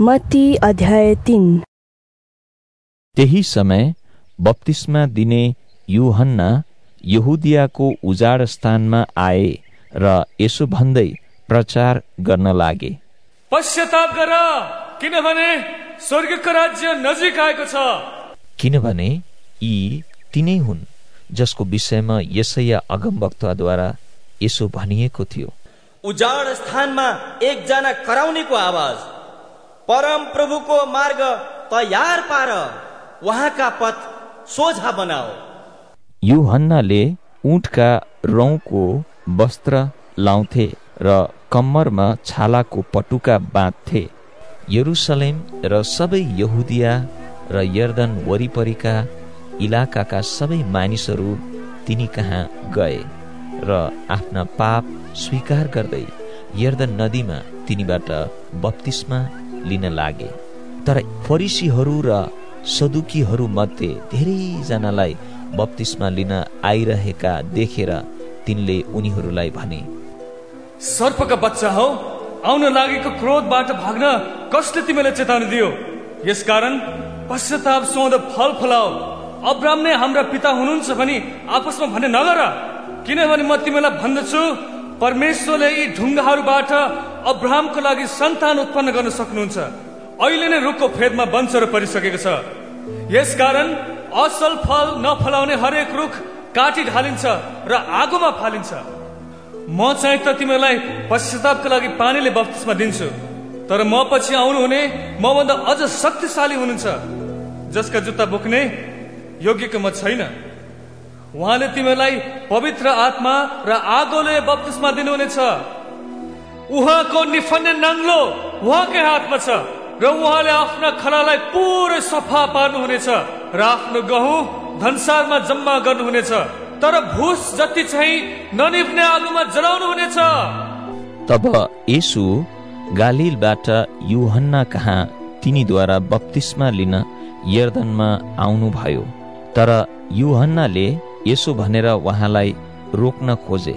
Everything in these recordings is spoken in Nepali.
मत्ती अध्याय तिन। त्यही समय बप्तिस्मा दिने युहन्ना यहुदियाको उजाड स्थानमा आए र यसो भन्दै प्रचार गर्न लागे। पश्चाताप गर किनभने स्वर्गको राज्य नजिक आएको छ। किनभने यी तिनै हुन् जसको विषयमा यसैया अगमवक्ताद्वारा यसो भनिएको थियो। उजाड स्थानमा एकजना कराउनेको आवाज। परम प्रभुको मार्ग तयार पार उहाँका पथ सोझा बनाओ। युहन्नाले ऊँटका रौँको वस्त्र लाउँथे र कम्मरमा छालाको पटुका बाँध्थे। यरुसलेम र सबै यहुदिया र यर्दन वरिपरिका इलाकाका सबै मानिसहरू तिनी कहाँ गए र आफ्ना पाप स्वीकार गर्दै यर्दन नदीमा तिनीबाट बत्तिसमा लिन लागे। तर फरिसीहरू र सदुकीहरू मध्ये धेरैजनालाई बत्तिसमा लिन आइरहेका देखेर तिनले उनीहरूलाई भने सर्पका बच्चा हौ आउन लागेको क्रोधबाट भाग्न कसले तिमीलाई चेतावनी दियो? यसकारण पश्चाताप सोध फल फलाओ अब्राम नै हाम्रा पिता हुनुहुन्छ भनी आपसमा भन्ने नगर। किनभने म तिमीलाई भन्दछु परमेश्वरले यी ढुङ्गाहरूबाट अब्राहमको लागि सन्तान उत्पन्न गर्न सक्नुहुन्छ। अहिले नै रुखको फेदमा वंशहरू परिसकेको छ। यसकारण असल फल नफलाउने हरेक रुख काटी ढालिन्छ र आगोमा फालिन्छ। म चाहिँ त तिमीलाई पश्चातापको लागि पानीले बत्तिसमा दिन्छु। तर म पछि आउनुहुने मभन्दा अझ शक्तिशाली हुनुहुन्छ। जसका जुत्ता बोक्ने योग्यको म छैन। उहाँले तिमीलाई पवित्र आत्मा र आगोले बत्तिसमा दिनुहुनेछ। उहाँको निफन्ने नाङ्लो उहाँकै हातमा छ र उहाँले आफ्ना खलालाई पुरै सफा पार्नुहुनेछ र आफ्नो गहुँ धनसारमा जम्मा गर्नुहुनेछ। तर भुस जति चाहिँ ननिप्ने आगोमा जलाउनु हुनेछ तब यसु गालिलबाट युहन्ना कहाँ तिनीद्वारा बत्तिस्मा लिन यर्दनमा आउनुभयो। तर युहन्नाले यसो भनेर उहाँलाई रोक्न खोजे।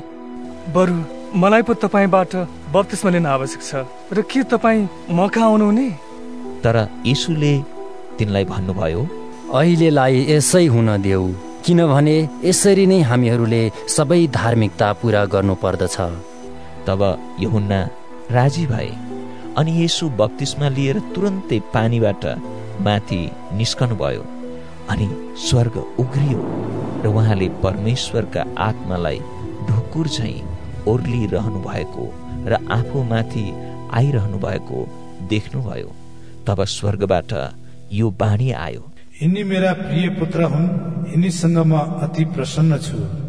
बरु मलाई पो तपाईँबाट बत्तिसमा लिन आवश्यक छ। र के तपाईँ म कहाँ आउनुहुने? तर यीशुले तिनलाई भन्नुभयो अहिलेलाई यसै हुन देऊ किनभने यसरी नै हामीहरूले सबै धार्मिकता पुरा गर्नु पर्दछ तब यहुन्ना राजी भए अनि यसु बत्तिसमा लिएर तुरन्तै पानीबाट माथि निस्कनु भयो अनि स्वर्ग उग्रियो र उहाँले परमेश्वरका आत्मालाई ढुकुर झैँ ओर्लिरहनु भएको र आफूमाथि आइरहनु भएको देख्नुभयो। तब स्वर्गबाट यो बाणी आयो। यिनी मेरा प्रिय पुत्र हुन् यिनीसँग म अति प्रसन्न छु।